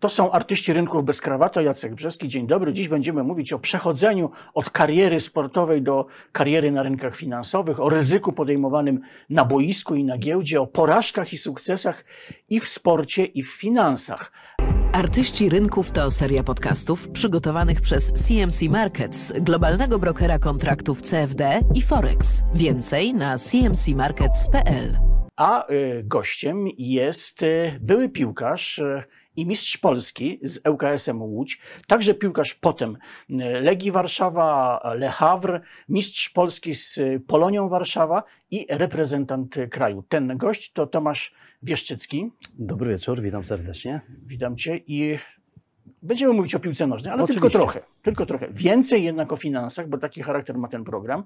To są artyści rynków bez krawata, Jacek Brzeski. Dzień dobry. Dziś będziemy mówić o przechodzeniu od kariery sportowej do kariery na rynkach finansowych, o ryzyku podejmowanym na boisku i na giełdzie, o porażkach i sukcesach i w sporcie, i w finansach. Artyści Rynków to seria podcastów przygotowanych przez CMC Markets, globalnego brokera kontraktów CFD i Forex. Więcej na cmcmarkets.pl. A y, gościem jest y, były piłkarz y, i mistrz Polski z ŁKS-em Łódź, także piłkarz potem Legii Warszawa, Le Havre, mistrz Polski z Polonią Warszawa i reprezentant kraju. Ten gość to Tomasz Wieszczycki. Dobry wieczór, witam serdecznie. Witam Cię i będziemy mówić o piłce nożnej, ale Oczywiście. tylko trochę, tylko trochę. Więcej jednak o finansach, bo taki charakter ma ten program.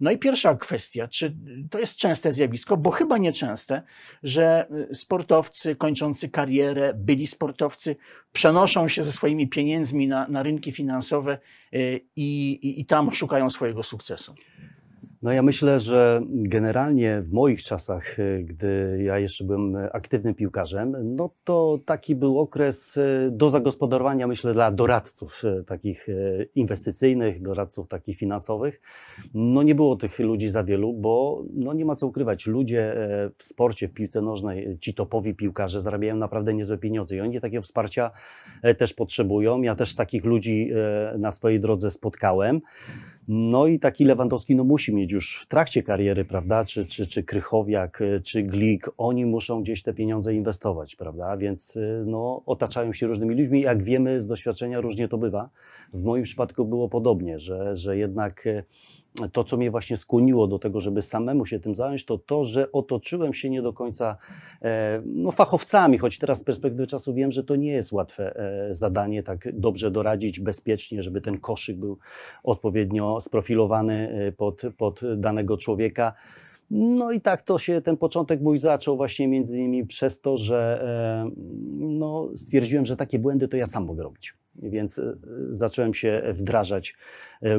No i pierwsza kwestia, czy to jest częste zjawisko, bo chyba nieczęste, że sportowcy kończący karierę, byli sportowcy, przenoszą się ze swoimi pieniędzmi na, na rynki finansowe y, i, i, i tam szukają swojego sukcesu. No ja myślę, że generalnie w moich czasach, y, gdy ja jeszcze byłem aktywnym piłkarzem, no to taki był okres y, do zagospodarowania, myślę, dla doradców y, takich inwestycyjnych, doradców takich finansowych. No nie było tych ludzi za wielu, bo no nie ma co ukrywać. Ludzie e, w sporcie, w piłce nożnej, ci topowi piłkarze zarabiają naprawdę niezłe pieniądze i oni takiego wsparcia e, też potrzebują. Ja też takich ludzi e, na swojej drodze spotkałem. No i taki Lewandowski no, musi mieć już w trakcie kariery, prawda, czy, czy, czy Krychowiak, czy Glik, oni muszą gdzieś te pieniądze inwestować, prawda, więc no, otaczają się różnymi ludźmi. Jak wiemy z doświadczenia, różnie to bywa. W moim przypadku było podobnie, że, że jednak to, co mnie właśnie skłoniło do tego, żeby samemu się tym zająć, to to, że otoczyłem się nie do końca e, no, fachowcami, choć teraz z perspektywy czasu wiem, że to nie jest łatwe e, zadanie, tak dobrze doradzić bezpiecznie, żeby ten koszyk był odpowiednio sprofilowany e, pod, pod danego człowieka. No i tak to się, ten początek mój zaczął właśnie między innymi przez to, że no, stwierdziłem, że takie błędy to ja sam mogę robić. Więc zacząłem się wdrażać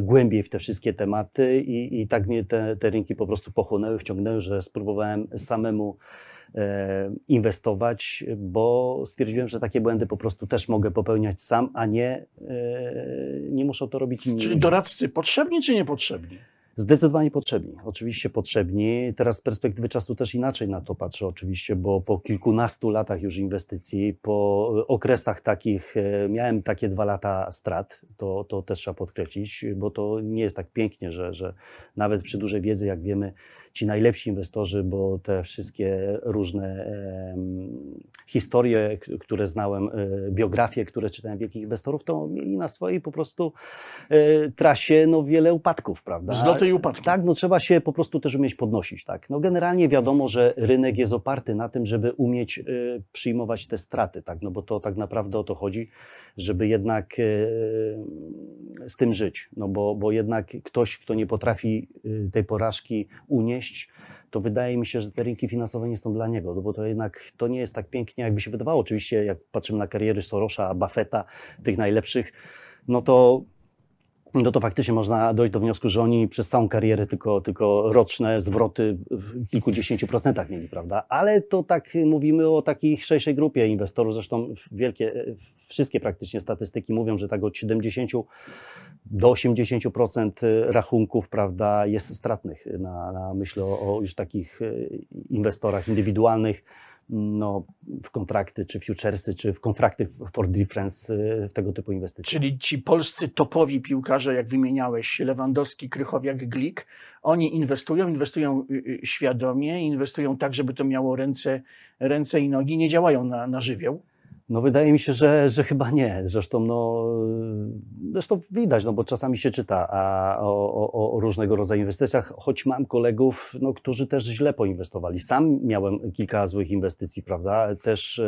głębiej w te wszystkie tematy i, i tak mnie te, te rynki po prostu pochłonęły, wciągnęły, że spróbowałem samemu inwestować, bo stwierdziłem, że takie błędy po prostu też mogę popełniać sam, a nie, nie muszą to robić inni. Czyli doradcy potrzebni czy niepotrzebni? Zdecydowanie potrzebni, oczywiście potrzebni. Teraz z perspektywy czasu też inaczej na to patrzę, oczywiście, bo po kilkunastu latach już inwestycji, po okresach takich, miałem takie dwa lata strat, to, to też trzeba podkreślić, bo to nie jest tak pięknie, że, że nawet przy dużej wiedzy, jak wiemy, ci najlepsi inwestorzy, bo te wszystkie różne historie, które znałem, e, biografie, które czytałem wielkich inwestorów, to mieli na swojej po prostu e, trasie no, wiele upadków, prawda? Zloty i upadki. Tak, no trzeba się po prostu też umieć podnosić, tak. No generalnie wiadomo, że rynek jest oparty na tym, żeby umieć e, przyjmować te straty, tak, no bo to tak naprawdę o to chodzi, żeby jednak z tym żyć, no bo, bo jednak ktoś, kto nie potrafi tej porażki unieść, to wydaje mi się, że te rynki finansowe nie są dla niego, no bo to jednak to nie jest tak pięknie, jakby się wydawało. Oczywiście, jak patrzymy na kariery Sorosza, Buffetta, tych najlepszych, no to no to faktycznie można dojść do wniosku, że oni przez całą karierę tylko, tylko roczne zwroty w kilkudziesięciu procentach mieli, prawda? Ale to tak mówimy o takiej szerszej grupie inwestorów, zresztą wielkie, wszystkie praktycznie statystyki mówią, że tak od 70 do 80% rachunków, prawda, jest stratnych na, na myślę o, już takich inwestorach indywidualnych, no, w kontrakty, czy futuresy, czy w kontrakty for difference w tego typu inwestycje. Czyli ci polscy topowi piłkarze, jak wymieniałeś, Lewandowski, Krychowiak, Glik, oni inwestują, inwestują świadomie, inwestują tak, żeby to miało ręce, ręce i nogi, nie działają na, na żywioł. No wydaje mi się, że, że chyba nie. Zresztą, no, zresztą widać, no bo czasami się czyta a, o, o, o różnego rodzaju inwestycjach, choć mam kolegów, no, którzy też źle poinwestowali. Sam miałem kilka złych inwestycji, prawda? Też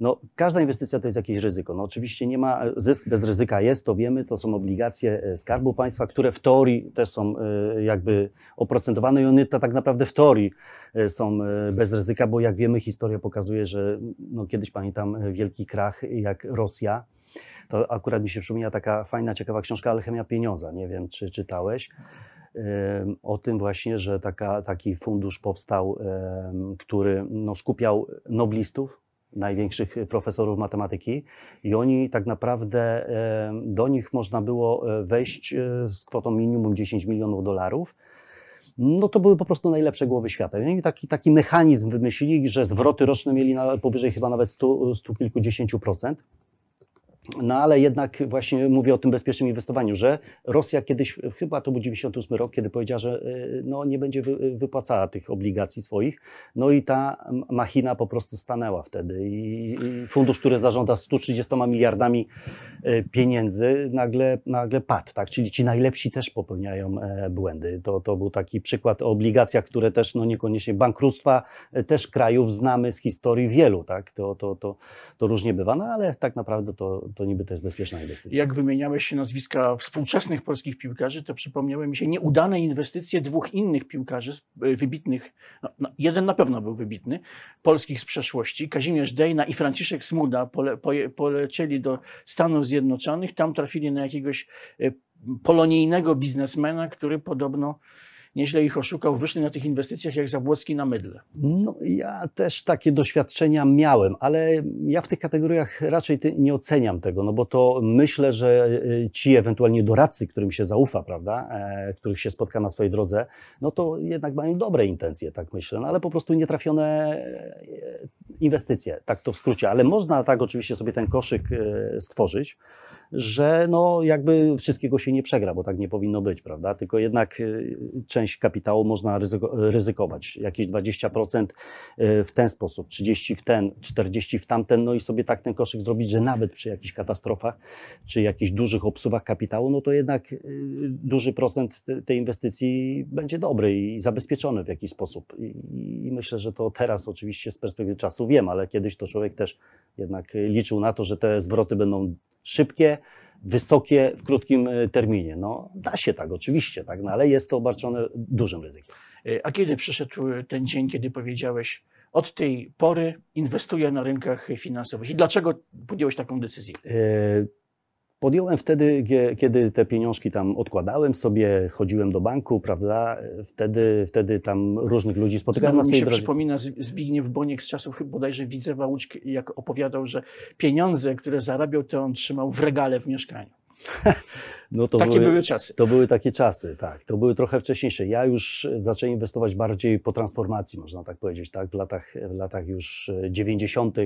no, każda inwestycja to jest jakieś ryzyko. No, oczywiście nie ma, zysk bez ryzyka jest, to wiemy, to są obligacje Skarbu Państwa, które w teorii też są jakby oprocentowane i one to tak naprawdę w teorii są bez ryzyka, bo jak wiemy, historia pokazuje, że no, kiedyś pamiętam wielki krach jak Rosja, to akurat mi się przypomina taka fajna, ciekawa książka Alchemia Pieniądza. Nie wiem, czy czytałeś o tym właśnie, że taka, taki fundusz powstał, który no, skupiał noblistów, największych profesorów matematyki i oni tak naprawdę, e, do nich można było e, wejść e, z kwotą minimum 10 milionów dolarów. No to były po prostu najlepsze głowy świata. I taki, taki mechanizm wymyślili, że zwroty roczne mieli na, powyżej chyba nawet 100, 100 kilkudziesięciu procent. No ale jednak właśnie mówię o tym bezpiecznym inwestowaniu, że Rosja kiedyś, chyba to był 98 rok, kiedy powiedziała, że y, no, nie będzie wypłacała tych obligacji swoich. No i ta machina po prostu stanęła wtedy. I fundusz, który zarządza 130 miliardami y, pieniędzy, nagle, nagle padł. Tak? Czyli ci najlepsi też popełniają e, błędy. To, to był taki przykład o obligacjach, które też no, niekoniecznie bankructwa e, też krajów znamy z historii wielu. Tak? To, to, to, to różnie bywa, no ale tak naprawdę to to niby to jest bezpieczna inwestycja. Jak wymieniałeś się nazwiska współczesnych polskich piłkarzy, to przypomniały mi się nieudane inwestycje dwóch innych piłkarzy, e, wybitnych, no, no, jeden na pewno był wybitny, polskich z przeszłości, Kazimierz Dejna i Franciszek Smuda pole, poje, polecieli do Stanów Zjednoczonych, tam trafili na jakiegoś e, polonijnego biznesmena, który podobno nieźle ich oszukał, wyszli na tych inwestycjach jak Zabłocki na mydle. No, ja też takie doświadczenia miałem, ale ja w tych kategoriach raczej nie oceniam tego, no bo to myślę, że e, ci ewentualnie doradcy, którym się zaufa, prawda, e, których się spotka na swojej drodze, no to jednak mają dobre intencje, tak myślę, no ale po prostu nietrafione e, inwestycje, tak to w skrócie, ale można tak oczywiście sobie ten koszyk stworzyć, że no jakby wszystkiego się nie przegra, bo tak nie powinno być, prawda? Tylko jednak y, część kapitału można ryzykować. Jakieś 20% y, w ten sposób, 30 w ten, 40 w tamten, no i sobie tak ten koszyk zrobić, że nawet przy jakichś katastrofach, czy jakichś dużych obsuwach kapitału, no to jednak y, duży procent tej inwestycji będzie dobry i zabezpieczony w jakiś sposób. I myślę, że to teraz oczywiście z perspektywy czasu wiem, ale kiedyś to człowiek też jednak liczył na to, że te zwroty będą szybkie, wysokie w krótkim e, terminie. No, da się tak, oczywiście, tak, no, ale jest to obarczone dużym ryzykiem. E, a kiedy przyszedł ten dzień, kiedy powiedziałeś, od tej pory inwestuję na rynkach finansowych i dlaczego podjąłeś taką decyzję? E, Podjąłem wtedy, kiedy te pieniążki tam odkładałem sobie, chodziłem do banku, prawda? Wtedy, wtedy tam różnych ludzi spotykałem Znowu na swojej mi się przypomina Zbigniew Boniek z czasów bodajże Widzewa Łódź, jak opowiadał, że pieniądze, które zarabiał, to on trzymał w regale w mieszkaniu. No to takie były, były, czasy. To były takie czasy, tak. To były trochę wcześniejsze. Ja już zacząłem inwestować bardziej po transformacji, można tak powiedzieć, tak? W latach, w latach już 90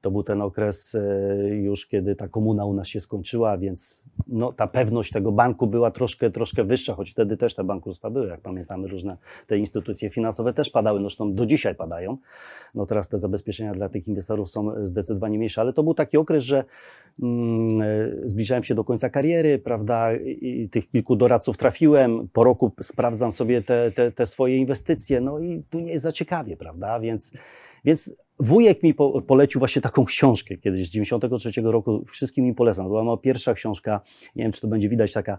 to był ten okres e, już, kiedy ta komuna u nas się skończyła, więc no, ta pewność tego banku była troszkę, troszkę wyższa, choć wtedy też te bankructwa były, jak pamiętamy, różne te instytucje finansowe też padały, no zresztą do dzisiaj padają. No teraz te zabezpieczenia dla tych inwestorów są zdecydowanie mniejsze, ale to był taki okres, że mm, e, zbliżałem się do końca kariery, prawda, i tych kilku doradców trafiłem, po roku sprawdzam sobie te, te, te swoje inwestycje, no i tu nie jest za ciekawie, prawda, więc więc wujek mi po, polecił właśnie taką książkę kiedyś z 93 roku. Wszystkim im polecam. Była moja pierwsza książka, nie wiem, czy to będzie widać, taka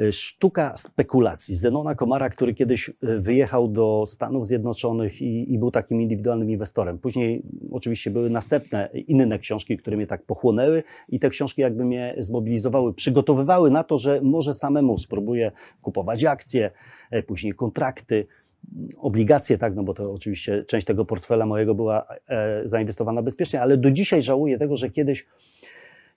e, Sztuka spekulacji Zenona Komara, który kiedyś e, wyjechał do Stanów Zjednoczonych i, i, był takim indywidualnym inwestorem. Później oczywiście były następne inne książki, które mnie tak pochłonęły i te książki jakby mnie zmobilizowały, przygotowywały na to, że może samemu spróbuję kupować akcje, e, później kontrakty, obligacje, tak, no bo to oczywiście część tego portfela mojego była e, zainwestowana bezpiecznie, ale do dzisiaj żałuję tego, że kiedyś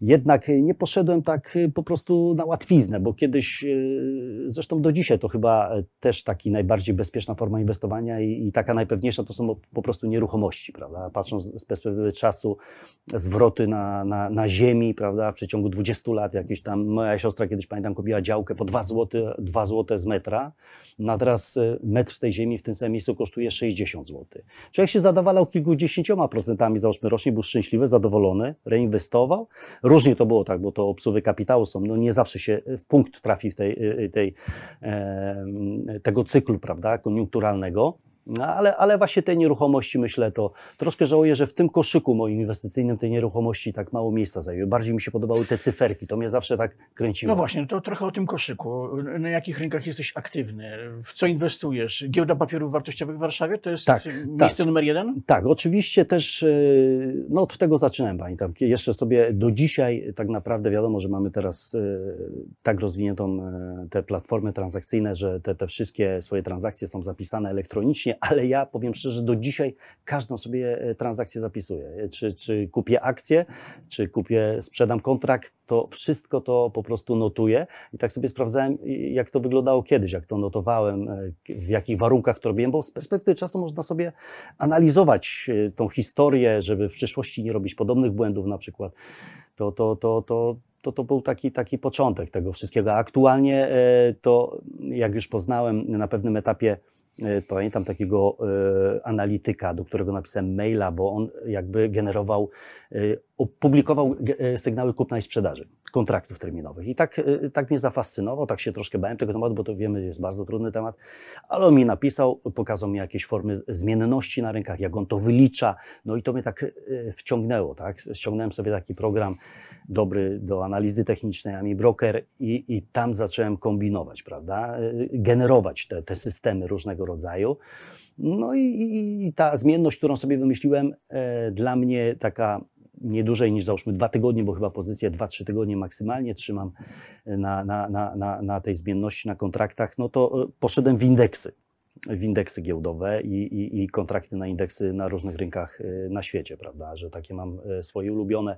jednak nie poszedłem tak y, po prostu na łatwiznę, bo kiedyś, y, zresztą do dzisiaj to chyba też taki najbardziej bezpieczna forma inwestowania i, i taka najpewniejsza to są po prostu nieruchomości, prawda? Patrząc z perspektywy czasu, zwroty na, na, na ziemi, prawda, w przeciągu 20 lat jakieś tam, moja siostra kiedyś pamiętam kupiła działkę po 2 zł, 2 zł z metra, no a teraz y, metr tej ziemi w tym samym miejscu kosztuje 60 zł. Człowiek się zadowalał kilkudziesięcioma procentami, załóżmy rocznie, był szczęśliwy, zadowolony, reinwestował, Różnie to było, tak, bo to obsuwy kapitału są, no nie zawsze się w punkt trafi w tej, y, y, tej, tego cyklu, prawda, koniunkturalnego. No, ale, ale właśnie te nieruchomości, myślę, to troszkę żałuję, że w tym koszyku moim inwestycyjnym te nieruchomości tak mało miejsca zajęły. Bardziej mi się podobały te cyferki, to mnie zawsze tak kręciło. No właśnie, to trochę o tym koszyku. Na jakich rynkach jesteś aktywny? W co inwestujesz? Giełda Papierów Wartościowych w Warszawie to jest tak, miejsce tak. numer jeden? Tak, oczywiście też, e, no od tego zaczynałem, pamiętam. Jeszcze sobie do dzisiaj tak naprawdę wiadomo, że mamy teraz e, tak rozwiniętą e, te platformy transakcyjne, że te, te wszystkie swoje transakcje są zapisane elektronicznie, ale ja powiem szczerze, do dzisiaj każdą sobie e, transakcję zapisuję. Czy, czy kupię akcję, czy kupię, sprzedam kontrakt, to wszystko to po prostu notuję i tak sobie sprawdzałem, jak to wyglądało kiedyś, jak to notowałem, e, w jakich warunkach to robiłem, bo z perspektywy czasu można sobie analizować e, tą historię, żeby w przyszłości nie robić podobnych błędów na przykład. To, to, to, to, to, to był taki, taki początek tego wszystkiego. Aktualnie to, jak już poznałem na pewnym etapie, E, pamiętam takiego e, analityka, do którego napisałem maila, bo on jakby generował, e, opublikował sygnały kupna i sprzedaży kontraktów terminowych. I tak, tak mnie zafascynował, tak się troszkę bałem tego tematu, bo to wiemy, jest bardzo trudny temat, ale on mi napisał, pokazał mi jakieś formy zmienności na rynkach, jak on to wylicza, no i to mnie tak wciągnęło, tak? Ściągnąłem sobie taki program dobry do analizy technicznej, AMI Broker i, i tam zacząłem kombinować, prawda? Generować te, te systemy różnego rodzaju. No i, i, i ta zmienność, którą sobie wymyśliłem, e, dla mnie taka nie dłużej niż załóżmy dwa tygodnie, bo chyba pozycję dwa, trzy tygodnie maksymalnie trzymam na, na, na, na, na tej zmienności, na kontraktach, no to e, poszedłem w indeksy w indeksy giełdowe i, i, i, kontrakty na indeksy na różnych rynkach e, na świecie, prawda, że takie mam e, swoje ulubione.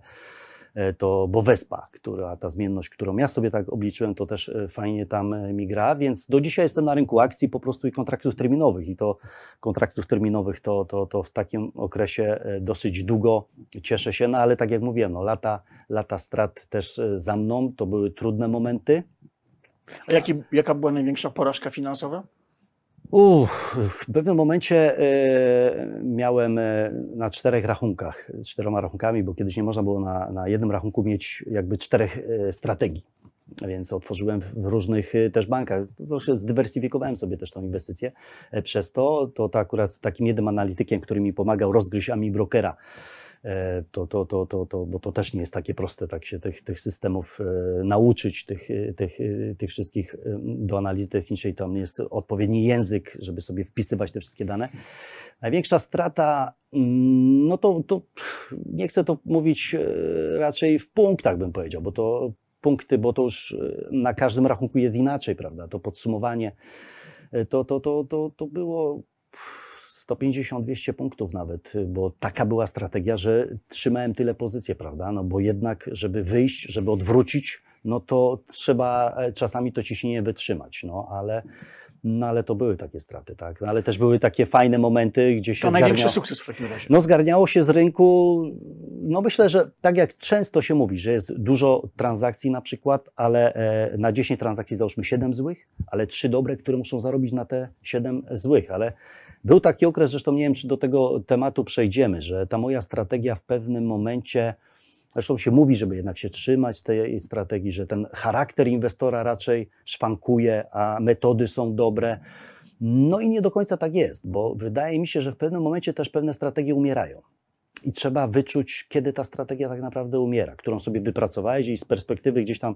E, to Bovespa, która ta zmienność, którą ja sobie tak obliczyłem, to też e, fajnie tam e, mi gra, więc do dzisiaj jestem na rynku akcji po prostu i kontraktów terminowych i to kontraktów terminowych to, to, to w takim okresie dosyć długo cieszę się, no ale tak jak mówiłem, no lata, lata strat też za mną, to były trudne momenty. A jaki, jaka była największa porażka finansowa? Uff, w pewnym momencie e, miałem e, na czterech rachunkach, czteroma rachunkami, bo kiedyś nie można było na, na jednym rachunku mieć jakby czterech e, strategii. Więc otworzyłem w różnych też bankach. Troszkę zdywersyfikowałem sobie też tą inwestycję. Przez to, to, to akurat z takim jednym analitykiem, który mi pomagał rozgryźć AMI Brokera, to, to, to, to, to, bo to też nie jest takie proste, tak się tych, tych systemów e, nauczyć, tych, e, tych, tych wszystkich do analizy technicznej. Tam jest odpowiedni język, żeby sobie wpisywać te wszystkie dane. Największa strata, mm, no to, to nie chcę to mówić raczej w punktach, bym powiedział, bo to punkty, bo to już na każdym rachunku jest inaczej, prawda? To podsumowanie, to, to, to, to, to było 150-200 punktów nawet, bo taka była strategia, że trzymałem tyle pozycji, prawda? No bo jednak, żeby wyjść, żeby odwrócić, no to trzeba e, czasami to ciśnienie wytrzymać, no ale, no ale to były takie straty, tak? No, ale też były takie fajne momenty, gdzie się To zgarniało... największy sukces w takim razie. No zgarniało się z rynku, no myślę, że tak jak często się mówi, że jest dużo transakcji na przykład, ale e, na 10 transakcji załóżmy 7 złych, ale 3 dobre, które muszą zarobić na te 7 złych, ale był taki okres, zresztą nie wiem, czy do tego tematu przejdziemy, że ta moja strategia w pewnym momencie, zresztą się mówi, żeby jednak się trzymać tej strategii, że ten charakter inwestora raczej szwankuje, a metody są dobre. No i nie do końca tak jest, bo wydaje mi się, że w pewnym momencie też pewne strategie umierają. I trzeba wyczuć, kiedy ta strategia tak naprawdę umiera, którą sobie wypracowałeś i z perspektywy gdzieś tam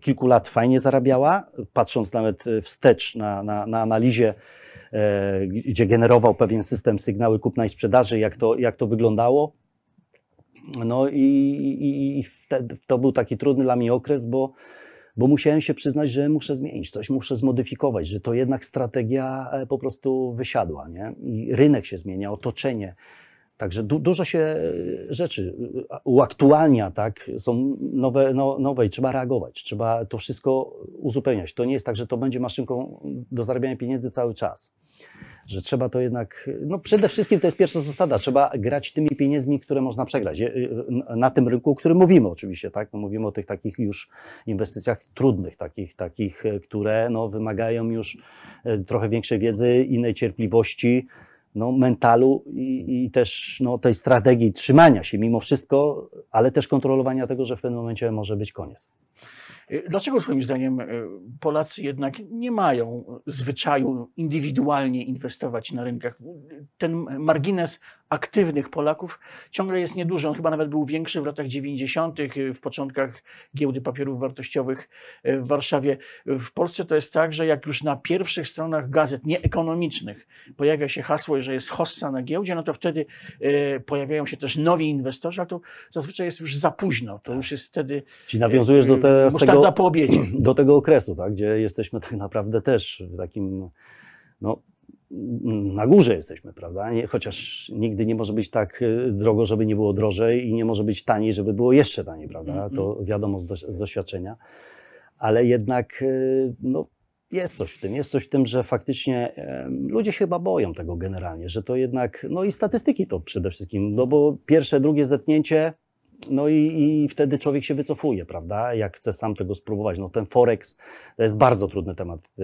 kilku lat fajnie zarabiała, patrząc nawet wstecz na, na, na analizie E, gdzie generował pewien system sygnały kupna i sprzedaży, jak to, jak to wyglądało. No i, i, i wtedy, to był taki trudny dla mnie okres, bo, bo musiałem się przyznać, że muszę zmienić, coś muszę zmodyfikować, że to jednak strategia e, po prostu wysiadła, nie? I rynek się zmienia, otoczenie. Także du dużo się e, rzeczy uaktualnia, tak? Są nowe, no, nowe i trzeba reagować, trzeba to wszystko uzupełniać. To nie jest tak, że to będzie maszynką do zarabiania pieniędzy cały czas. Że trzeba to jednak, no przede wszystkim to jest pierwsza zasada, trzeba grać tymi pieniędzmi, które można przegrać. E, e, na tym rynku, o którym mówimy oczywiście, tak? No mówimy o tych takich już inwestycjach trudnych, takich, takich które no, wymagają już trochę większej wiedzy, innej cierpliwości, no, mentalu i, i, też no, tej strategii trzymania się mimo wszystko, ale też kontrolowania tego, że w pewnym momencie może być koniec. Dlaczego Twoim zdaniem e, Polacy jednak nie mają zwyczaju indywidualnie inwestować na rynkach? Ten margines aktywnych Polaków ciągle jest nieduży. On chyba nawet był większy w latach 90., w początkach giełdy papierów wartościowych w Warszawie. W Polsce to jest tak, że jak już na pierwszych stronach gazet nieekonomicznych pojawia się hasło, że jest hossa na giełdzie, no to wtedy e, pojawiają się też nowi inwestorzy, ale to zazwyczaj jest już za późno. To już jest wtedy. Ci nawiązujesz do, te, tego, do tego okresu, tak, gdzie jesteśmy tak naprawdę też w takim no, na górze jesteśmy, prawda? Chociaż nigdy nie może być tak y, drogo, żeby nie było drożej i nie może być taniej, żeby było jeszcze taniej, prawda? Mhm. To wiadomo z, do, z doświadczenia. Ale jednak y, no, jest coś w tym. Jest coś w tym, że faktycznie ludzie się chyba boją tego generalnie, że to jednak, no i statystyki to przede wszystkim, no bo pierwsze, drugie zetknięcie, no i, i wtedy człowiek się wycofuje, prawda? Jak chce sam tego spróbować. No ten Forex to jest bardzo trudny temat, e,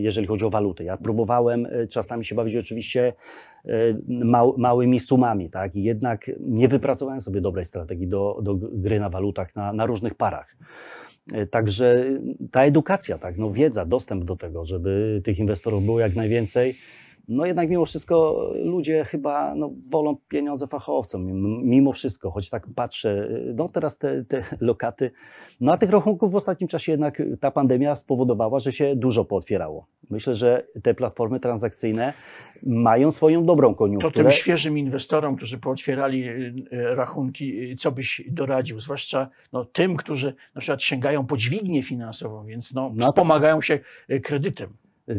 jeżeli chodzi o waluty. Ja próbowałem e, czasami się bawić oczywiście e, mał, małymi sumami, tak? I jednak nie wypracowałem sobie dobrej strategii do, do gry na walutach, na, na różnych parach. Także ta edukacja, tak, no wiedza, dostęp do tego, żeby tych inwestorów było jak najwięcej, no jednak mimo wszystko ludzie chyba no, wolą pieniądze fachowcom, mim- mimo wszystko, choć tak patrzę, no teraz te, te lokaty, no a tych rachunków w ostatnim czasie jednak ta pandemia spowodowała, że się dużo pootwierało. Myślę, że te platformy transakcyjne mają swoją dobrą To koniunkturę. tym świeżym inwestorom, którzy pootwierali y, y, rachunki, y, co byś doradził? Zwłaszcza no, tym, którzy na przykład sięgają po dźwignię finansową, więc no, No tak. wspomagają się kredytem.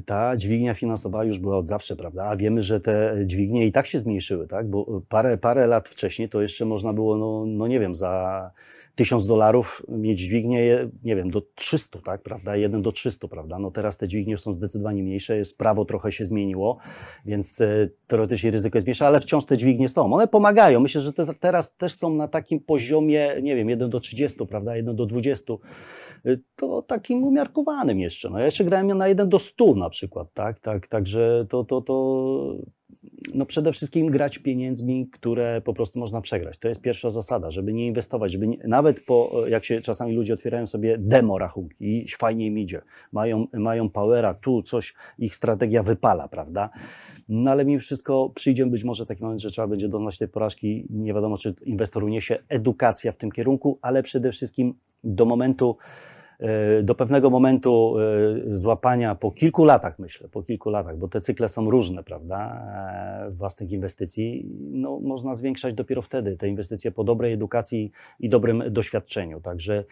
Ta dźwignia finansowa już była od zawsze, prawda? A wiemy, że te dźwignie i tak się zmniejszyły, tak? Bo parę, parę lat wcześniej to jeszcze można było, no, no nie wiem, za tysiąc dolarów mieć dźwignię, nie wiem, do 300, tak? Prawda? Jeden do 300, prawda? No teraz te dźwignie są zdecydowanie mniejsze, jest prawo trochę się zmieniło, więc e, teoretycznie ryzyko jest mniejsze, ale wciąż te dźwignie są. One pomagają. Myślę, że te, teraz też są na takim poziomie, nie wiem, 1 do 30, prawda? 1 do 20 y, to takim umiarkowanym jeszcze. No ja jeszcze grałem na 1 do 100 na przykład, tak? tak także to, to, to no przede wszystkim grać pieniędzmi, które po prostu można przegrać. To jest pierwsza zasada, żeby nie inwestować, żeby nie, nawet po, jak się czasami ludzie otwierają sobie demo rachunki i fajnie im idzie, mają, mają powera, tu coś, ich strategia wypala, prawda? No ale mimo wszystko przyjdzie być może taki moment, że trzeba będzie doznać tej porażki. Nie wiadomo, czy inwestor uniesie edukacja w tym kierunku, ale przede wszystkim do momentu, e, do pewnego momentu e, złapania po kilku latach, myślę, po kilku latach, bo te cykle są różne, prawda, e, własnych inwestycji, no, można zwiększać dopiero wtedy te inwestycje po dobrej edukacji i dobrym doświadczeniu. Także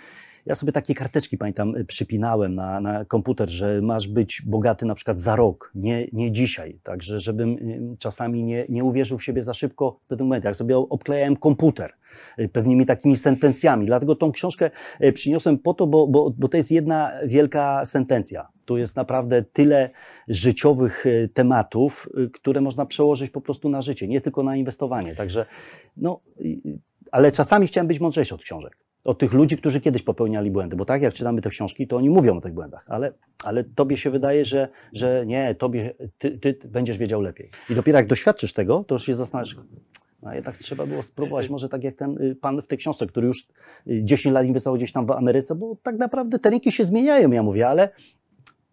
ja sobie takie karteczki, pamiętam, przypinałem na, na komputer, że masz być bogaty na przykład za rok, nie, nie dzisiaj. Także, żebym ym, czasami nie, nie uwierzył w siebie za szybko w pewnym momencie. Jak sobie obklejałem komputer y, pewnymi takimi sentencjami. Dlatego tą książkę y, przyniosłem po to, bo, bo, bo to jest jedna wielka sentencja. Tu jest naprawdę tyle życiowych y, tematów, y, które można przełożyć po prostu na życie, nie tylko na inwestowanie. Także, no, y, ale czasami chciałem być mądrzejszy od książek od tych ludzi, którzy kiedyś popełniali błędy. Bo tak jak czytamy te książki, to oni mówią o tych błędach, ale, ale tobie się wydaje, że, że nie, tobie, ty, ty będziesz wiedział lepiej. I dopiero jak doświadczysz tego, to już się zastanawiasz, no jednak trzeba było spróbować, może tak jak ten y, pan w tej książce, który już y, 10 lat inwestował gdzieś tam w Ameryce, bo tak naprawdę te rynki się zmieniają, ja mówię, ale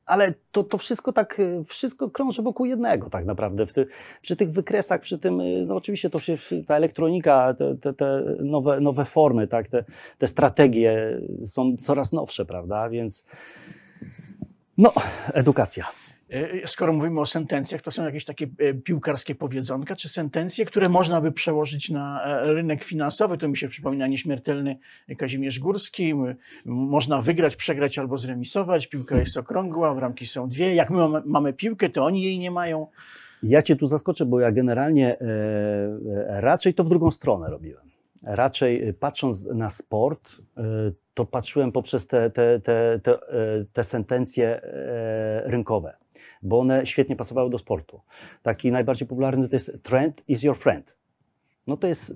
ale to, to wszystko tak, y, wszystko krąży wokół jednego tak naprawdę. Ty, przy tych wykresach, przy tym, y, no oczywiście to się, ta elektronika, te, te, te nowe, nowe formy, tak, te, te strategie są coraz nowsze, prawda, więc no, edukacja. E, Skoro mówimy o sentencjach, to są jakieś takie e, piłkarskie powiedzonka, czy sentencje, które można by przełożyć na e, rynek finansowy. To mi się przypomina nieśmiertelny Kazimierz Górski. Można wygrać, przegrać albo zremisować. Piłka jest okrągła, bramki są dwie. Jak my mamy, piłkę, to oni jej nie mają. Ja cię tu zaskoczę, bo ja generalnie raczej to w drugą stronę robiłem. Raczej patrząc na sport, to patrzyłem poprzez te, te, te, te, te sentencje rynkowe, bo one świetnie pasowały do sportu. Taki najbardziej popularny to jest trend is your friend. No to jest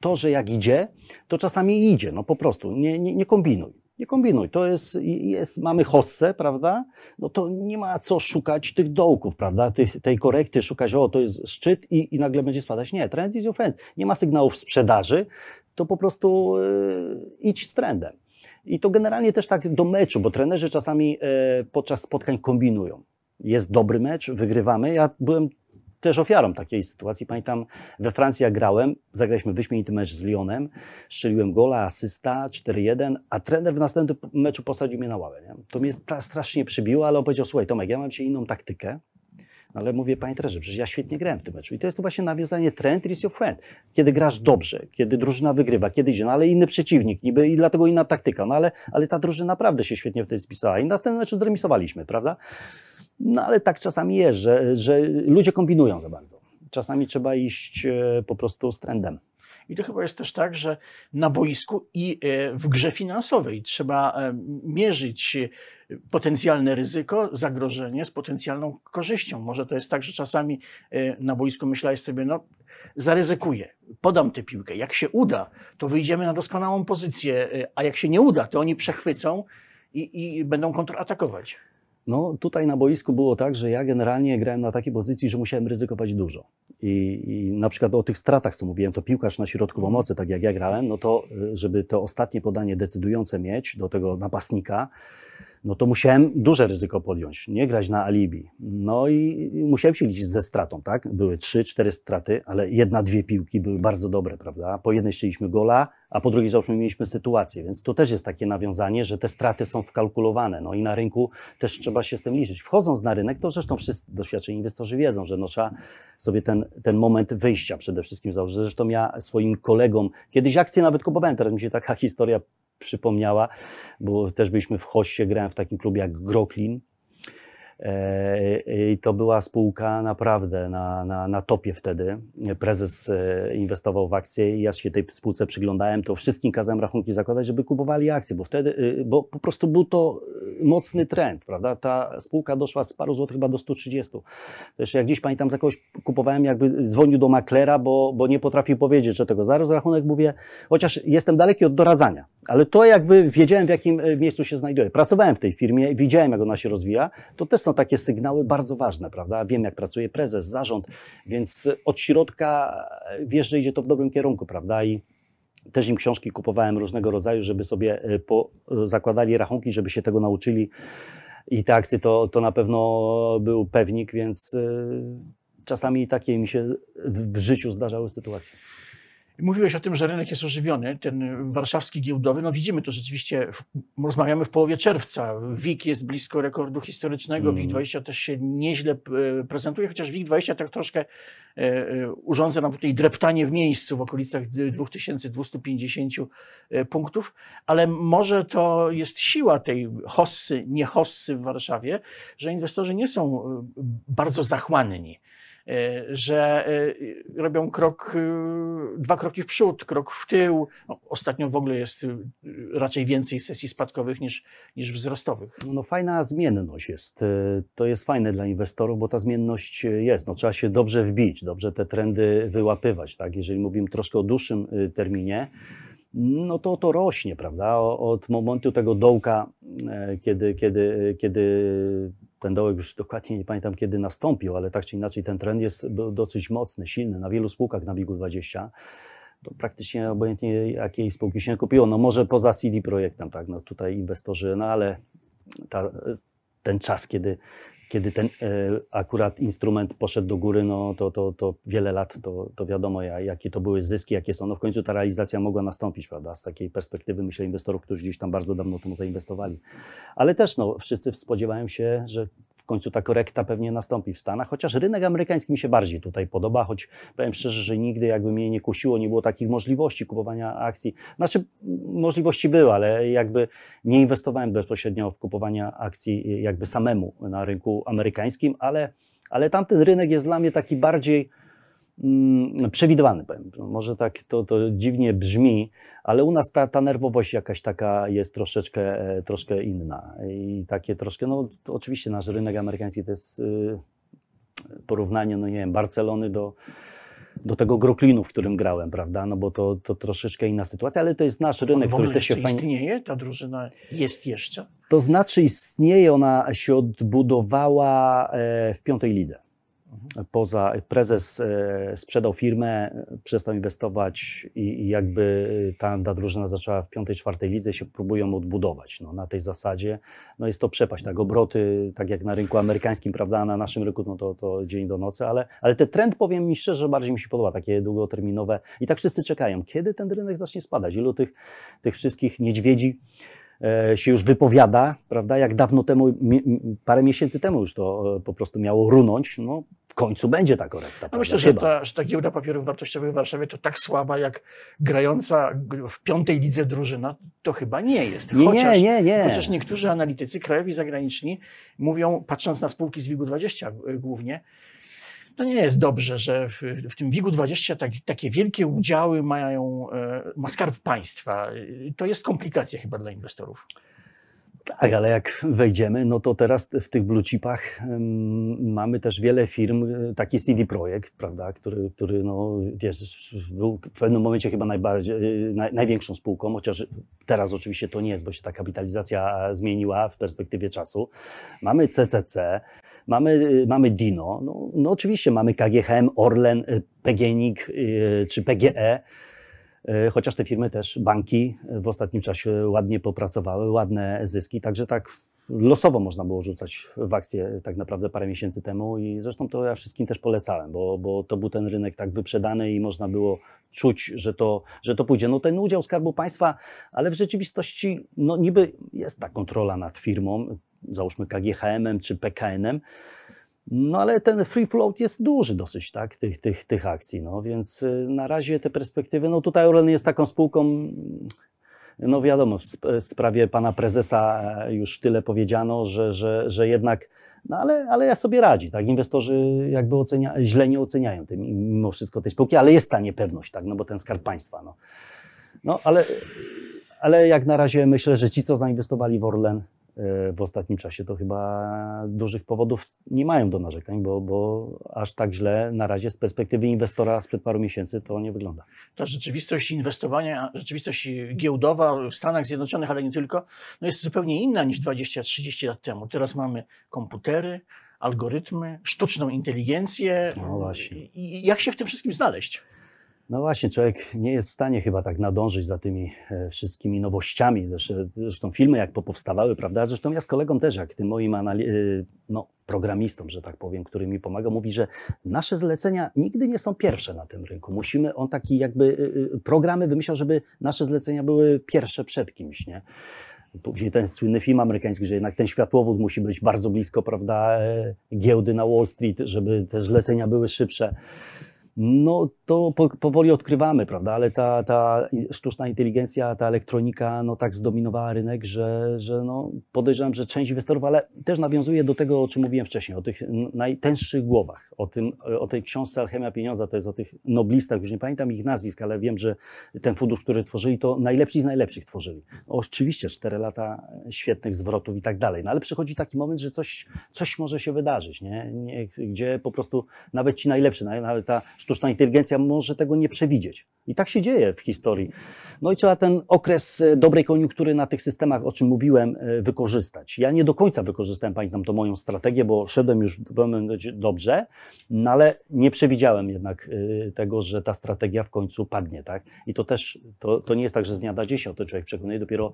to, że jak idzie, to czasami idzie, no po prostu, nie, nie, nie kombinuj. Nie kombinuj, to jest, jest, mamy hossę, prawda? No to nie ma co szukać tych dołków, prawda? Tych, tej korekty, szukać, o, to jest szczyt i, i nagle będzie spadać. Nie, trend is your friend. Nie ma sygnałów sprzedaży, to po prostu yy, idź z trendem. I to generalnie też tak do meczu, bo trenerzy czasami yy, podczas spotkań kombinują. Jest dobry mecz, wygrywamy. Ja byłem też ofiarą takiej sytuacji. Pamiętam, we Francji jak grałem, zagraliśmy wyśmienity mecz z Lyonem, strzeliłem gola, asysta, 4-1, a trener w następnym meczu posadził mnie na ławę. Nie? To mnie ta strasznie przybiło, ale on powiedział, słuchaj Tomek, ja mam dzisiaj inną taktykę, ale mówię, panie trenerze, przecież ja świetnie grałem w tym meczu. I to jest to właśnie nawiązanie trend is your friend. Kiedy grasz dobrze, kiedy drużyna wygrywa, kiedy idzie, no ale inny przeciwnik, niby i dlatego inna taktyka, no ale, ale ta drużyna naprawdę się świetnie w tej spisała. I następnym meczu zremisowaliśmy, prawda? No ale tak czasami jest, że, że ludzie kombinują za bardzo. Czasami trzeba iść e, po prostu z trendem. I to chyba jest też tak, że na boisku i e, w grze finansowej trzeba e, mierzyć potencjalne ryzyko, zagrożenie z potencjalną korzyścią. Może to jest tak, że czasami na boisku myślałeś sobie, no zaryzykuję, podam tę piłkę. Jak się uda, to wyjdziemy na doskonałą pozycję, a jak się nie uda, to oni przechwycą i, i będą kontratakować. No tutaj na boisku było tak, że ja generalnie grałem na takiej pozycji, że musiałem ryzykować dużo. I, I, na przykład o tych stratach, co mówiłem, to piłkarz na środku mhm. pomocy, tak jak ja grałem, no to y, żeby to ostatnie podanie decydujące mieć do tego napastnika, no to musiałem duże ryzyko podjąć, nie grać na alibi. No i musiałem się liczyć ze stratą, tak? Były trzy, cztery straty, ale jedna, dwie piłki były bardzo dobre, prawda? Po jednej strzeliśmy gola, a po drugiej załóżmy mieliśmy sytuację, więc to też jest takie nawiązanie, że te straty są wkalkulowane. No i na rynku też trzeba się z tym liczyć. Wchodząc na rynek, to zresztą wszyscy doświadczeni inwestorzy wiedzą, że no trzeba sobie ten, ten moment wyjścia przede wszystkim założyć. Zresztą ja swoim kolegom, kiedyś akcje nawet kupowałem, teraz mi się taka historia przypomniała, bo też byliśmy w Hoście, grałem w takim klubie jak Groklin. E, I to była spółka naprawdę na, na, na topie wtedy. Prezes e, inwestował w akcje i ja się tej spółce przyglądałem, to wszystkim kazałem rachunki zakładać, żeby kupowali akcje, bo wtedy, e, bo po prostu był to mocny trend, prawda? Ta spółka doszła z paru złotych chyba do 130. To jeszcze jak dziś pamiętam, za kogoś kupowałem, jakby dzwonił do maklera, bo, bo nie potrafił powiedzieć, że tego zaraz rachunek mówię, chociaż jestem daleki od doradzania, ale to jakby wiedziałem, w jakim miejscu się znajduję. Pracowałem w tej firmie, widziałem, jak ona się rozwija, to też są takie sygnały bardzo ważne, prawda? Wiem, jak pracuje prezes, zarząd, więc od środka wiesz, że idzie to w dobrym kierunku, prawda? I też im książki kupowałem różnego rodzaju, żeby sobie e, po, zakładali rachunki, żeby się tego nauczyli. I te akcje to, to na pewno był pewnik, więc e, czasami takie mi się w życiu zdarzały sytuacje. Mówiłeś o tym, że rynek jest ożywiony, ten warszawski giełdowy. No widzimy to rzeczywiście, w, rozmawiamy w połowie czerwca. WIG jest blisko rekordu historycznego, mm. WIG20 też się nieźle e, prezentuje, chociaż WIG20 tak troszkę e, e, urządza nam tutaj dreptanie w miejscu w okolicach 2250 punktów, ale może to jest siła tej hossy, nie hossy w Warszawie, że inwestorzy nie są bardzo zachłanni E, że e, robią krok, e, dwa kroki w przód, krok w tył. No, ostatnio w ogóle jest raczej więcej sesji spadkowych niż, niż wzrostowych. No fajna zmienność jest. To jest fajne dla inwestorów, bo ta zmienność jest. No, trzeba się dobrze wbić, dobrze te trendy wyłapywać. Tak? Jeżeli mówimy troszkę o dłuższym terminie, no to to rośnie, prawda? Od momentu tego dołka, kiedy, kiedy, kiedy ten dołek już dokładnie nie pamiętam kiedy nastąpił, ale tak czy inaczej ten trend jest dosyć mocny, silny. Na wielu spółkach na WIG-20 to praktycznie obojętnie jakiej spółki się kupiło, no może poza CD Projektem, tak, no tutaj inwestorzy, no ale ta, ten czas, kiedy kiedy ten e, akurat instrument poszedł do góry, no to, to, to wiele lat, to, to wiadomo, jakie to były zyski, jakie są. No w końcu ta realizacja mogła nastąpić, prawda? Z takiej perspektywy, myślę, inwestorów, którzy gdzieś tam bardzo dawno temu zainwestowali. Ale też, no, wszyscy spodziewają się, że końcu ta korekta pewnie nastąpi w Stanach, chociaż rynek amerykański mi się bardziej tutaj podoba, choć powiem szczerze, że nigdy jakby mnie nie kusiło, nie było takich możliwości kupowania akcji. Znaczy, możliwości były, ale jakby nie inwestowałem bezpośrednio w kupowanie akcji jakby samemu na rynku amerykańskim, ale, ale tamten rynek jest dla mnie taki bardziej mm, przewidywalny, powiem. Może tak to, to dziwnie brzmi, ale u nas ta, ta nerwowość jakaś taka jest troszeczkę, e, troszkę inna. I takie troszkę, no oczywiście nasz rynek amerykański to jest y, porównanie, no nie wiem, Barcelony do, do tego Groklinu, w którym grałem, prawda? No bo to, to troszeczkę inna sytuacja, ale to jest nasz rynek, który też się fajnie... istnieje? Ta drużyna jest jeszcze? To znaczy istnieje, ona się odbudowała e, w piątej lidze poza prezes e, sprzedał firmę, przestał inwestować i, jakby ta, ta, drużyna zaczęła w piątej, czwartej lidze się próbują odbudować. No, na tej zasadzie no jest to przepaść, tak obroty, tak jak na rynku amerykańskim, prawda, na naszym rynku no to, to dzień do nocy, ale, ale ten trend, powiem mi szczerze, bardziej mi się podoba, takie długoterminowe i tak wszyscy czekają, kiedy ten rynek zacznie spadać, ilu tych, tych wszystkich niedźwiedzi E, się już wypowiada, prawda? Jak dawno temu, parę miesięcy temu już to e, po prostu miało runąć. No, końcu będzie ta korekta. No myślę, że ta, że ta giełda papierów wartościowych w Warszawie to tak słaba, jak grająca w piątej lidze drużyna, to chyba nie jest. Nie, chociaż, nie, nie, nie. Chociaż niektórzy analitycy, krajowi i zagraniczni, mówią, patrząc na spółki z WIG-20 głównie, to nie jest dobrze, że w, w tym WIG-20 tak, takie wielkie udziały mają, e, ma skarb państwa. To jest komplikacja chyba dla inwestorów. Tak, ale jak wejdziemy, no to teraz w tych blue chipach ym, mamy też wiele firm, y, taki CD Projekt, prawda, który, który no, był w pewnym momencie chyba najbardziej, y, naj, największą spółką, chociaż teraz oczywiście to nie jest, bo się ta kapitalizacja zmieniła w perspektywie czasu. Mamy CCC, mamy, mamy Dino, no, no oczywiście mamy KGHM, Orlen, PGNiG czy PGE, E, Chociaż te firmy też, banki w ostatnim czasie ładnie popracowały, ładne zyski, także tak losowo można było rzucać w akcje tak naprawdę parę miesięcy temu i zresztą to ja wszystkim też polecałem, bo, bo to był ten rynek tak wyprzedany i można było czuć, że to, że to pójdzie. No ten udział Skarbu Państwa, ale w rzeczywistości no niby jest ta kontrola nad firmą, załóżmy KGHM-em czy PKN-em, no ale ten free float jest duży dosyć, tak, tych, tych, tych akcji, no więc y, na razie te perspektywy, no tutaj Orlen jest taką spółką, mm, no wiadomo, w sp- w sprawie pana prezesa e, już tyle powiedziano, że, że, że jednak, no ale, ale ja sobie radzi, tak, inwestorzy jakby ocenia, źle nie oceniają tym, mimo wszystko tej spółki, ale jest ta niepewność, tak, no bo ten skarb państwa, no. No ale, ale jak na razie myślę, że ci, co zainwestowali w Orlen, w ostatnim czasie, to chyba dużych powodów nie mają do narzekań, bo, bo aż tak źle na razie z perspektywy inwestora sprzed paru miesięcy to nie wygląda. ta rzeczywistość inwestowania, rzeczywistość giełdowa w Stanach Zjednoczonych, ale nie tylko, no jest zupełnie inna niż 20-30 lat temu. Teraz mamy komputery, algorytmy, sztuczną inteligencję. No właśnie. I i jak się w tym wszystkim znaleźć? No właśnie, człowiek nie jest w stanie chyba tak nadążyć za tymi e, wszystkimi nowościami. Zresztą, filmy jak popowstawały, prawda? Zresztą ja z kolegą też, jak tym moim e, no, programistom, że tak powiem, który mi pomaga, mówi, że nasze zlecenia nigdy nie są pierwsze na tym rynku. Musimy, on taki jakby e, programy wymyślał, żeby nasze zlecenia były pierwsze przed kimś, nie? Później ten słynny film amerykański, że jednak ten światłowód musi być bardzo blisko, prawda, giełdy na Wall Street, żeby te zlecenia były szybsze. No to po, powoli odkrywamy, prawda, ale ta, ta sztuczna inteligencja, ta elektronika, no tak zdominowała rynek, że, że no podejrzewam, że część inwestorów, ale też nawiązuje do tego, o czym mówiłem wcześniej, o tych najtęższych głowach, o, tym, o tej książce Alchemia Pieniądza, to jest o tych noblistach, już nie pamiętam ich nazwisk, ale wiem, że ten fundusz, który tworzyli, to najlepsi z najlepszych tworzyli. Oczywiście cztery lata świetnych zwrotów i tak dalej, no ale przychodzi taki moment, że coś, coś może się wydarzyć, nie? nie? gdzie po prostu nawet ci najlepsi, nawet ta sztuczna inteligencja może tego nie przewidzieć. I tak się dzieje w historii. No i trzeba ten okres e, dobrej koniunktury na tych systemach, o czym mówiłem, e, wykorzystać. Ja nie do końca wykorzystałem, pamiętam, tą moją strategię, bo szedłem już dobrze, no ale nie przewidziałem jednak e, tego, że ta strategia w końcu padnie, tak? I to też, to, to nie jest tak, że z dnia na dzień się o to człowiek przekonuje, dopiero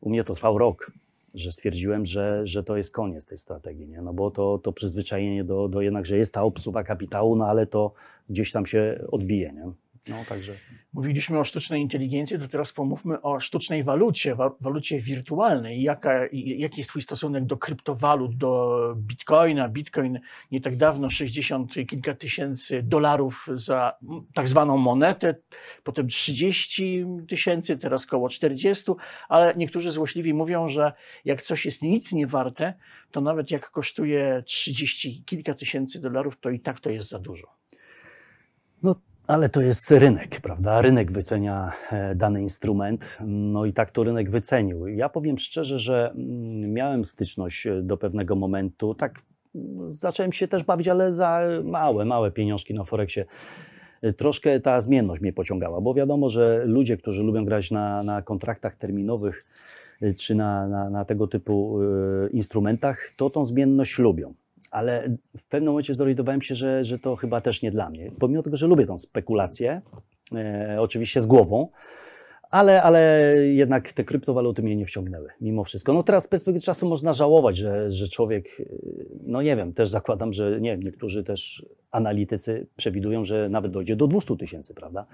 u mnie to trwał rok, że stwierdziłem, że, że to jest koniec tej strategii, nie? no bo to, to przyzwyczajenie do, do jednak, że jest ta obsuwa kapitału, no ale to gdzieś tam się odbije, nie? No także. Mówiliśmy o sztucznej inteligencji, to teraz pomówmy o sztucznej walucie, wa- walucie wirtualnej. Jaka, jaki jest Twój stosunek do kryptowalut, do bitcoina? Bitcoin nie tak dawno 60 i kilka tysięcy dolarów za tak zwaną monetę, potem 30 tysięcy, teraz koło 40, ale niektórzy złośliwi mówią, że jak coś jest nic nie warte, to nawet jak kosztuje 30 kilka tysięcy dolarów, to i tak to jest za dużo. No, ale to jest rynek, prawda? Rynek wycenia e, dany instrument, no i tak to rynek wycenił. Ja powiem szczerze, że mm, miałem styczność e, do pewnego momentu, tak mm, zacząłem się też bawić, ale za małe, małe pieniążki na Forexie. E, Troszkę ta zmienność mnie pociągała, bo wiadomo, że ludzie, którzy lubią grać na, na kontraktach terminowych czy na, na, na tego typu instrumentach, to tą zmienność lubią ale w pewnym momencie zorientowałem się, że, że to chyba też nie dla mnie. Pomimo tego, że lubię tą spekulację, e, oczywiście z głową, ale, ale jednak te kryptowaluty mnie nie wciągnęły, mimo wszystko. No teraz z perspektywy czasu można żałować, że, że człowiek, e, no nie wiem, też zakładam, że nie wiem, niektórzy też analitycy przewidują, że nawet dojdzie do 200 tysięcy, prawda,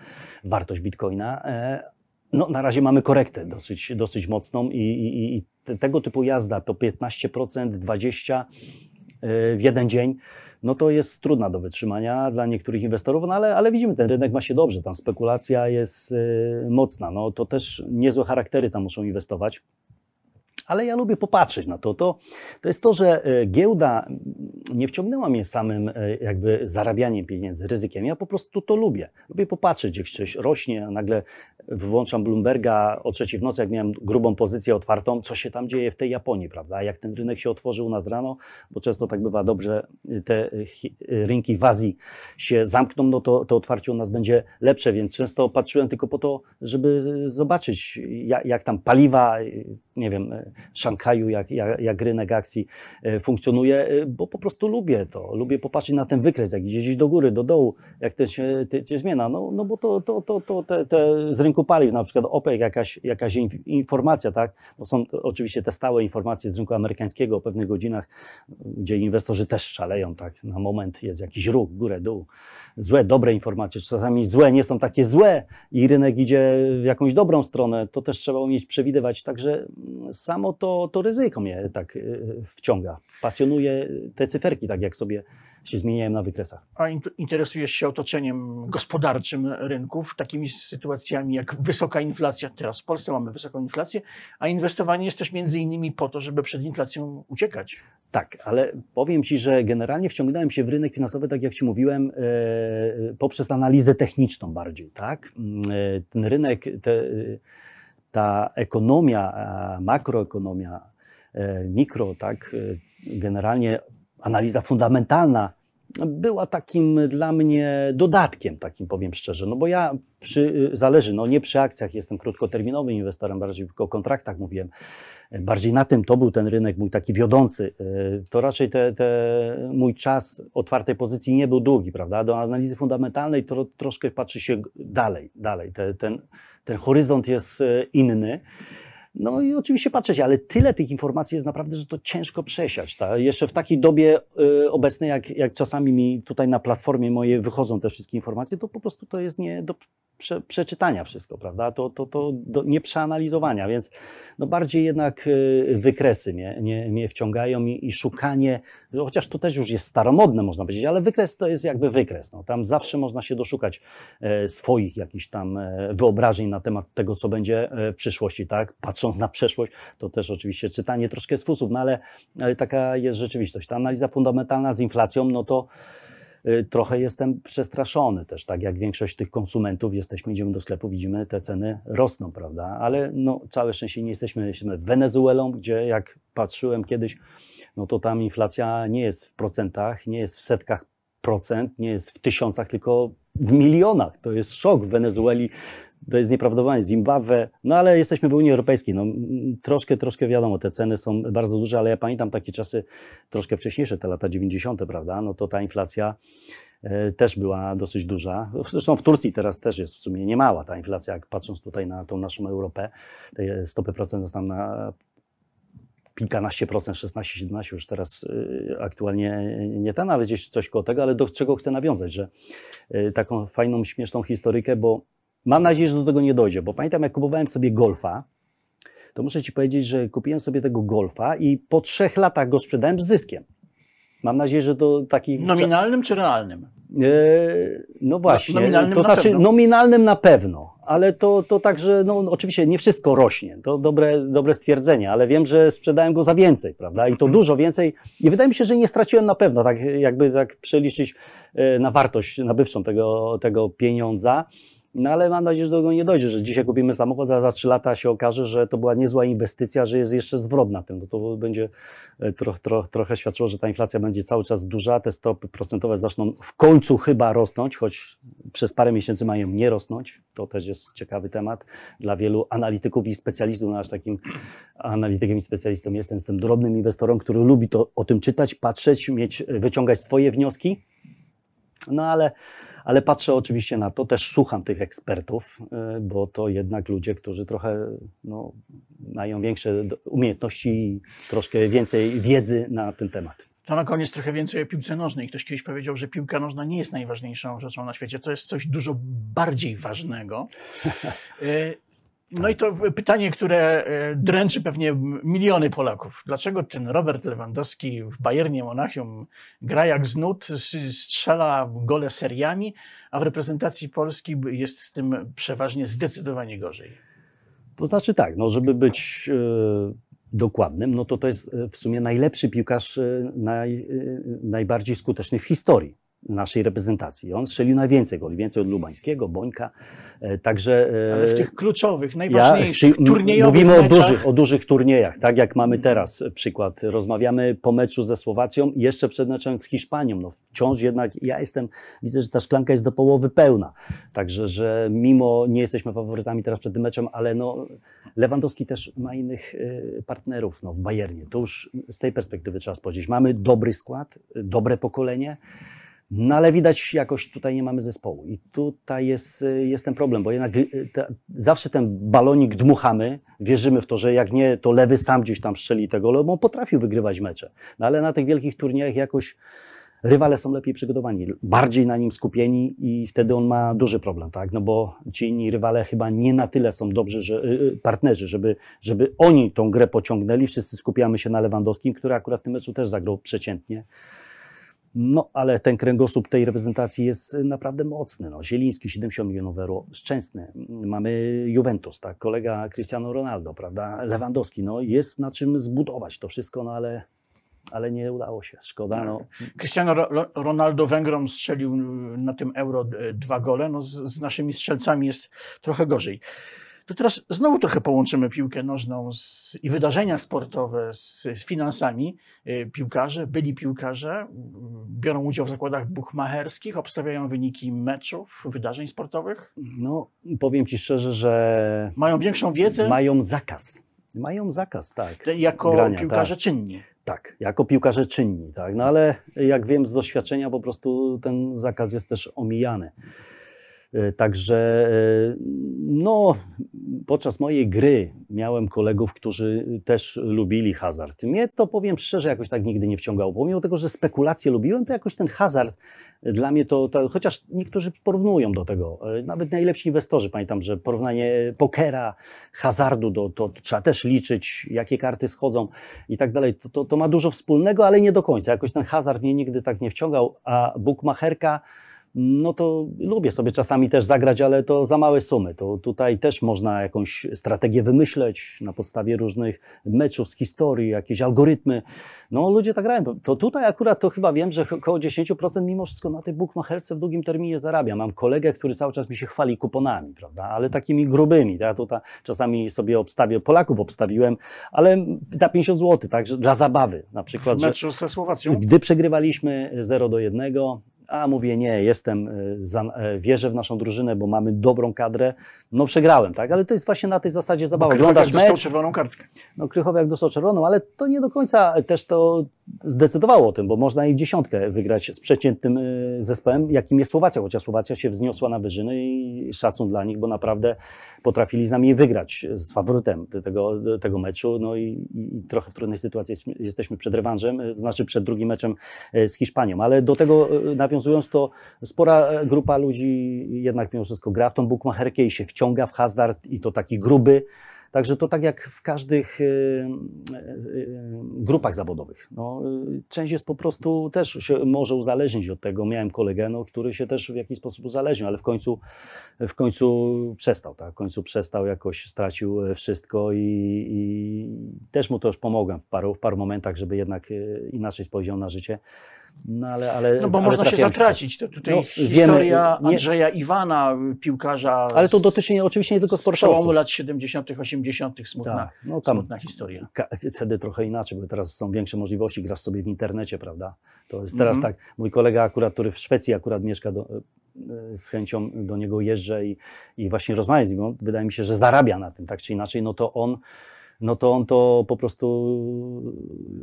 wartość bitcoina. E, no, na razie mamy korektę dosyć, dosyć mocną i, i, i te- tego typu jazda po 15%, 20%, w jeden dzień, no to jest trudna do wytrzymania dla niektórych inwestorów, no ale, ale widzimy, ten rynek ma się dobrze, tam spekulacja jest mocna, no to też niezłe charaktery tam muszą inwestować ale ja lubię popatrzeć na to. To, to jest to, że e, giełda nie wciągnęła mnie samym jakby zarabianiem pieniędzy, ryzykiem. Ja po prostu to lubię. Lubię popatrzeć, jak coś rośnie, a nagle włączam Bloomberga o trzeciej w nocy, jak miałem grubą pozycję otwartą, co się tam dzieje w tej Japonii, prawda? Jak ten rynek się otworzył u nas rano, bo często tak bywa dobrze, te rynki w Azji się zamkną, no to, to otwarcie u nas będzie lepsze, więc często patrzyłem tylko po to, żeby zobaczyć, jak, jak tam paliwa, nie wiem, w Szanghaju, jak, jak, jak rynek akcji funkcjonuje, bo po prostu lubię to. Lubię popatrzeć na ten wykres, jak idzie gdzieś do góry, do dołu, jak to się, to się zmienia. No, no bo to, to, to, to te, te z rynku paliw, na przykład OPEC, jakaś, jakaś informacja, tak? Bo są oczywiście te stałe informacje z rynku amerykańskiego o pewnych godzinach, gdzie inwestorzy też szaleją, tak? Na moment jest jakiś ruch, górę, dół. Złe, dobre informacje, czasami złe nie są takie złe i rynek idzie w jakąś dobrą stronę, to też trzeba umieć przewidywać. Także samo to, to ryzyko mnie tak y, wciąga. Pasjonuje te cyferki, tak jak sobie się zmieniają na wykresach. A interesujesz się otoczeniem gospodarczym rynków, takimi sytuacjami jak wysoka inflacja. Teraz w Polsce mamy wysoką inflację, a inwestowanie jest też między innymi po to, żeby przed inflacją uciekać. Tak, ale powiem Ci, że generalnie wciągnąłem się w rynek finansowy, tak jak Ci mówiłem, e, poprzez analizę techniczną bardziej. Tak? E, ten rynek, te, ta ekonomia, makroekonomia, e, mikro, tak, generalnie analiza fundamentalna była takim dla mnie dodatkiem, takim powiem szczerze, no bo ja przy, zależy, no nie przy akcjach, jestem krótkoterminowym inwestorem, bardziej tylko o kontraktach mówiłem, bardziej na tym to był ten rynek mój taki wiodący, to raczej te, te, mój czas otwartej pozycji nie był długi, prawda, do analizy fundamentalnej to troszkę patrzy się dalej, dalej, te, ten, ten horyzont jest e, inny, no i oczywiście patrzeć, ale tyle tych informacji jest naprawdę, że to ciężko przesiać. Tak? Jeszcze w takiej dobie y, obecnej, jak, jak czasami mi tutaj na platformie mojej wychodzą te wszystkie informacje, to po prostu to jest nie do prze, przeczytania wszystko, prawda? To, to, to do, nie przeanalizowania, więc no bardziej jednak y, wykresy mnie, mnie, mnie wciągają i, i szukanie, chociaż to też już jest staromodne, można powiedzieć, ale wykres to jest jakby wykres. No. Tam zawsze można się doszukać e, swoich jakichś tam e, wyobrażeń na temat tego, co będzie e, w przyszłości, tak? Patrząc na przeszłość, to też oczywiście czytanie troszkę z fusów, no ale, ale taka jest rzeczywistość. Ta analiza fundamentalna z inflacją, no to trochę jestem przestraszony też, tak jak większość tych konsumentów, jesteśmy, idziemy do sklepu, widzimy, te ceny rosną, prawda? Ale no, całe szczęście nie jesteśmy, jesteśmy Wenezuelą, gdzie jak patrzyłem kiedyś, no to tam inflacja nie jest w procentach, nie jest w setkach procent, nie jest w tysiącach, tylko w milionach. To jest szok w Wenezueli to jest nieprawdopodobne. Zimbabwe, no ale jesteśmy w Unii Europejskiej. No, troszkę, troszkę wiadomo, te ceny są bardzo duże, ale ja pamiętam takie czasy troszkę wcześniejsze, te lata 90., prawda? No to ta inflacja e, też była dosyć duża. Zresztą w Turcji teraz też jest w sumie niemała ta inflacja, jak patrząc tutaj na tą naszą Europę. Te stopy procentowe tam na kilkanaście procent, 16, 17 już teraz y, aktualnie nie ten, ale gdzieś coś koło tego, ale do czego chcę nawiązać, że y, taką fajną, śmieszną historykę, bo Mam nadzieję, że do tego nie dojdzie, bo pamiętam, jak kupowałem sobie golfa, to muszę Ci powiedzieć, że kupiłem sobie tego golfa i po trzech latach go sprzedałem z zyskiem. Mam nadzieję, że to taki. Nominalnym czy realnym? E, no właśnie. Nominalnym to znaczy, na nominalnym na pewno, ale to, to także, no oczywiście nie wszystko rośnie. To dobre, dobre stwierdzenie, ale wiem, że sprzedałem go za więcej, prawda? I to mhm. dużo więcej. I wydaje mi się, że nie straciłem na pewno, tak jakby tak przeliczyć e, na wartość nabywczą tego, tego pieniądza. No ale mam nadzieję, że do tego nie dojdzie, że dzisiaj kupimy samochód, a za trzy lata się okaże, że to była niezła inwestycja, że jest jeszcze zwrot na tym. No to będzie e, troch, troch, trochę świadczyło, że ta inflacja będzie cały czas duża, te stopy procentowe zaczną w końcu chyba rosnąć, choć przez parę miesięcy mają nie rosnąć. To też jest ciekawy temat dla wielu analityków i specjalistów. No aż takim analitykiem i specjalistą jestem, jestem drobnym inwestorem, który lubi to o tym czytać, patrzeć, mieć, wyciągać swoje wnioski. No ale ale patrzę oczywiście na to, też słucham tych ekspertów, y, bo to jednak ludzie, którzy trochę no, mają większe umiejętności i troszkę więcej wiedzy na ten temat. To na koniec trochę więcej o piłce nożnej. Ktoś kiedyś powiedział, że piłka nożna nie jest najważniejszą rzeczą na świecie. To jest coś dużo bardziej ważnego. No i to pytanie, które e, dręczy pewnie miliony Polaków. Dlaczego ten Robert Lewandowski w Bayernie Monachium gra jak z nut, strzela gole seriami, a w reprezentacji Polski jest z tym przeważnie zdecydowanie gorzej? To znaczy tak, no żeby być e, dokładnym, no to to jest e, w sumie najlepszy piłkarz, naj, najbardziej skuteczny w historii naszej reprezentacji. On strzelił najwięcej goli, więcej od Lubańskiego, Bońka, e, także... E, Ale w tych kluczowych, najważniejszych, ja, turniejowych Mówimy meczach. o dużych, o dużych turniejach, tak jak mamy teraz przykład. Rozmawiamy po meczu ze Słowacją jeszcze przed meczem z Hiszpanią. No wciąż jednak ja jestem, widzę, że ta szklanka jest do połowy pełna. Także, że mimo nie jesteśmy faworytami teraz przed tym meczem, ale no Lewandowski też ma innych e, partnerów no, w Bayernie. To już z tej perspektywy trzeba spojrzeć. Mamy dobry skład, dobre pokolenie, no ale widać, jakoś tutaj nie mamy zespołu. I tutaj jest, jest ten problem, bo jednak y, te, zawsze ten balonik dmuchamy, wierzymy w to, że jak nie, to lewy sam gdzieś tam strzeli tego, bo on potrafił wygrywać mecze. No ale na tych wielkich turniejach jakoś rywale są lepiej przygotowani, bardziej na nim skupieni i wtedy on ma duży problem, tak? No bo ci inni rywale chyba nie na tyle są dobrzy, że, y, y, partnerzy, żeby, żeby oni tą grę pociągnęli. Wszyscy skupiamy się na Lewandowskim, który akurat w tym meczu też zagrał przeciętnie. No, ale ten kręgosłup tej reprezentacji jest naprawdę mocny. No, Zieliński 70 milionów euro, Szczęsny, mamy Juventus, tak, kolega Cristiano Ronaldo, prawda, Lewandowski, no jest na czym zbudować to wszystko, no ale, ale nie udało się, szkoda. No. Cristiano Ronaldo Węgrom strzelił na tym Euro dwa gole, no z, z naszymi strzelcami jest trochę gorzej. To teraz znowu trochę połączymy piłkę nożną z, i wydarzenia sportowe z, z finansami. Y, piłkarze, byli piłkarze, biorą udział w zakładach buchmacherskich, obstawiają wyniki meczów, wydarzeń sportowych. No, powiem Ci szczerze, że. Mają większą wiedzę? Mają zakaz. Mają zakaz, tak. Jako grania, piłkarze tak. czynni. Tak, jako piłkarze czynni, tak. No ale jak wiem z doświadczenia, po prostu ten zakaz jest też omijany. E, także e, no, podczas mojej gry miałem kolegów, którzy też lubili hazard. Mnie to powiem szczerze, jakoś tak nigdy nie wciągało. Pomimo tego, że spekulacje lubiłem, to jakoś ten hazard dla mnie to, to chociaż niektórzy porównują do tego. E, nawet najlepsi inwestorzy, pamiętam, że porównanie pokera, hazardu, do, to, trzeba też liczyć, jakie karty schodzą i tak dalej. To, to, to ma dużo wspólnego, ale nie do końca. Jakoś ten hazard mnie nigdy tak nie wciągał, a bookmacherka no to lubię sobie czasami też zagrać, ale to za małe sumy. To tutaj też można jakąś strategię wymyśleć na podstawie różnych meczów z historii, jakieś algorytmy. No ludzie tak grają. To tutaj akurat to chyba wiem, że około 10% mimo wszystko na tej bookmacherce w długim terminie zarabia. Mam kolegę, który cały czas mi się chwali kuponami, prawda, ale takimi grubymi. Ja tutaj czasami sobie obstawię, Polaków obstawiłem, ale za 50 zł, także dla zabawy na przykład. W meczu ze Słowacją? Gdy przegrywaliśmy 0 do 1, a mówię, nie, jestem, e, za, e, wierzę w naszą drużynę, bo mamy dobrą kadrę. No przegrałem, tak? Ale to jest właśnie na tej zasadzie zabawa. Oglądasz mecz. czerwoną kartkę. No Krychowiak dostał czerwoną, ale to nie do końca też to zdecydowało o tym, bo można i w dziesiątkę wygrać z przeciętnym e, zespołem, jakim jest Słowacja, chociaż Słowacja się wzniosła na wyżyny i szacun dla nich, bo naprawdę potrafili z nami wygrać z faworytem tego, tego meczu. No i, i trochę w trudnej sytuacji jesteśmy przed rewanżem, znaczy przed drugim meczem z Hiszpanią, ale do tego nawiązując to spora grupa ludzi jednak mimo wszystko gra w tą bukmacherkę i się wciąga w hazard i to taki gruby. Także to tak jak w każdych e, e, grupach zawodowych. No, część jest po prostu też się może uzależnić od tego. Miałem kolegę, no, który się też w jakiś sposób uzależnił, ale w końcu, w końcu przestał. Tak? W końcu przestał, jakoś stracił wszystko i, i też mu to już pomogłem w paru, w paru momentach, żeby jednak inaczej spojrzał na życie. No, ale, ale, no bo ale można się zatracić. To tutaj no, historia wiemy, nie, Andrzeja Iwana, piłkarza. Ale to dotyczy nie, oczywiście nie tylko sportowców. przełomu lat 70., 80., smutna, tak, no tam smutna historia. Wtedy trochę inaczej, bo teraz są większe możliwości, grasz sobie w internecie, prawda? To jest teraz mm -hmm. tak. Mój kolega akurat, który w Szwecji akurat mieszka, do, e, z chęcią do niego jeżdżę i, i właśnie rozmawiam z nim. Wydaje mi się, że zarabia na tym, tak czy inaczej, no to on no to on to po prostu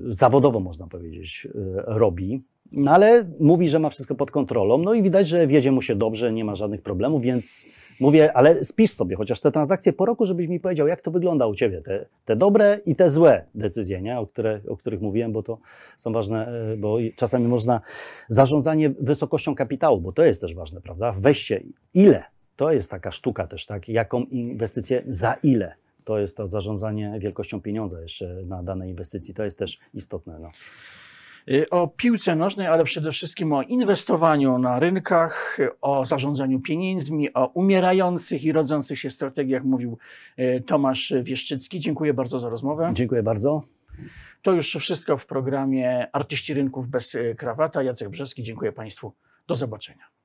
zawodowo, można powiedzieć, e, robi. No ale mówi, że ma wszystko pod kontrolą, no i widać, że wiedzie mu się dobrze, nie ma żadnych problemów, więc mówię, ale spisz sobie chociaż te transakcje po roku, żebyś mi powiedział, jak to wygląda u Ciebie, te, te dobre i te złe decyzje, nie? O, które, o których mówiłem, bo to są ważne, e, bo czasami można zarządzanie wysokością kapitału, bo to jest też ważne, prawda? Weźcie, ile to jest taka sztuka też, tak? Jaką inwestycję, za ile? To jest to zarządzanie wielkością pieniądza jeszcze na danej inwestycji. To jest też istotne. No. Y, O piłce nożnej, ale przede wszystkim o inwestowaniu na rynkach, o zarządzaniu pieniędzmi, o umierających i rodzących się strategiach mówił y, Tomasz Wieszczycki. Dziękuję bardzo za rozmowę. Dziękuję bardzo. To już wszystko w programie Artyści Rynków bez krawata. Jacek Brzeski, dziękuję Państwu. Do zobaczenia.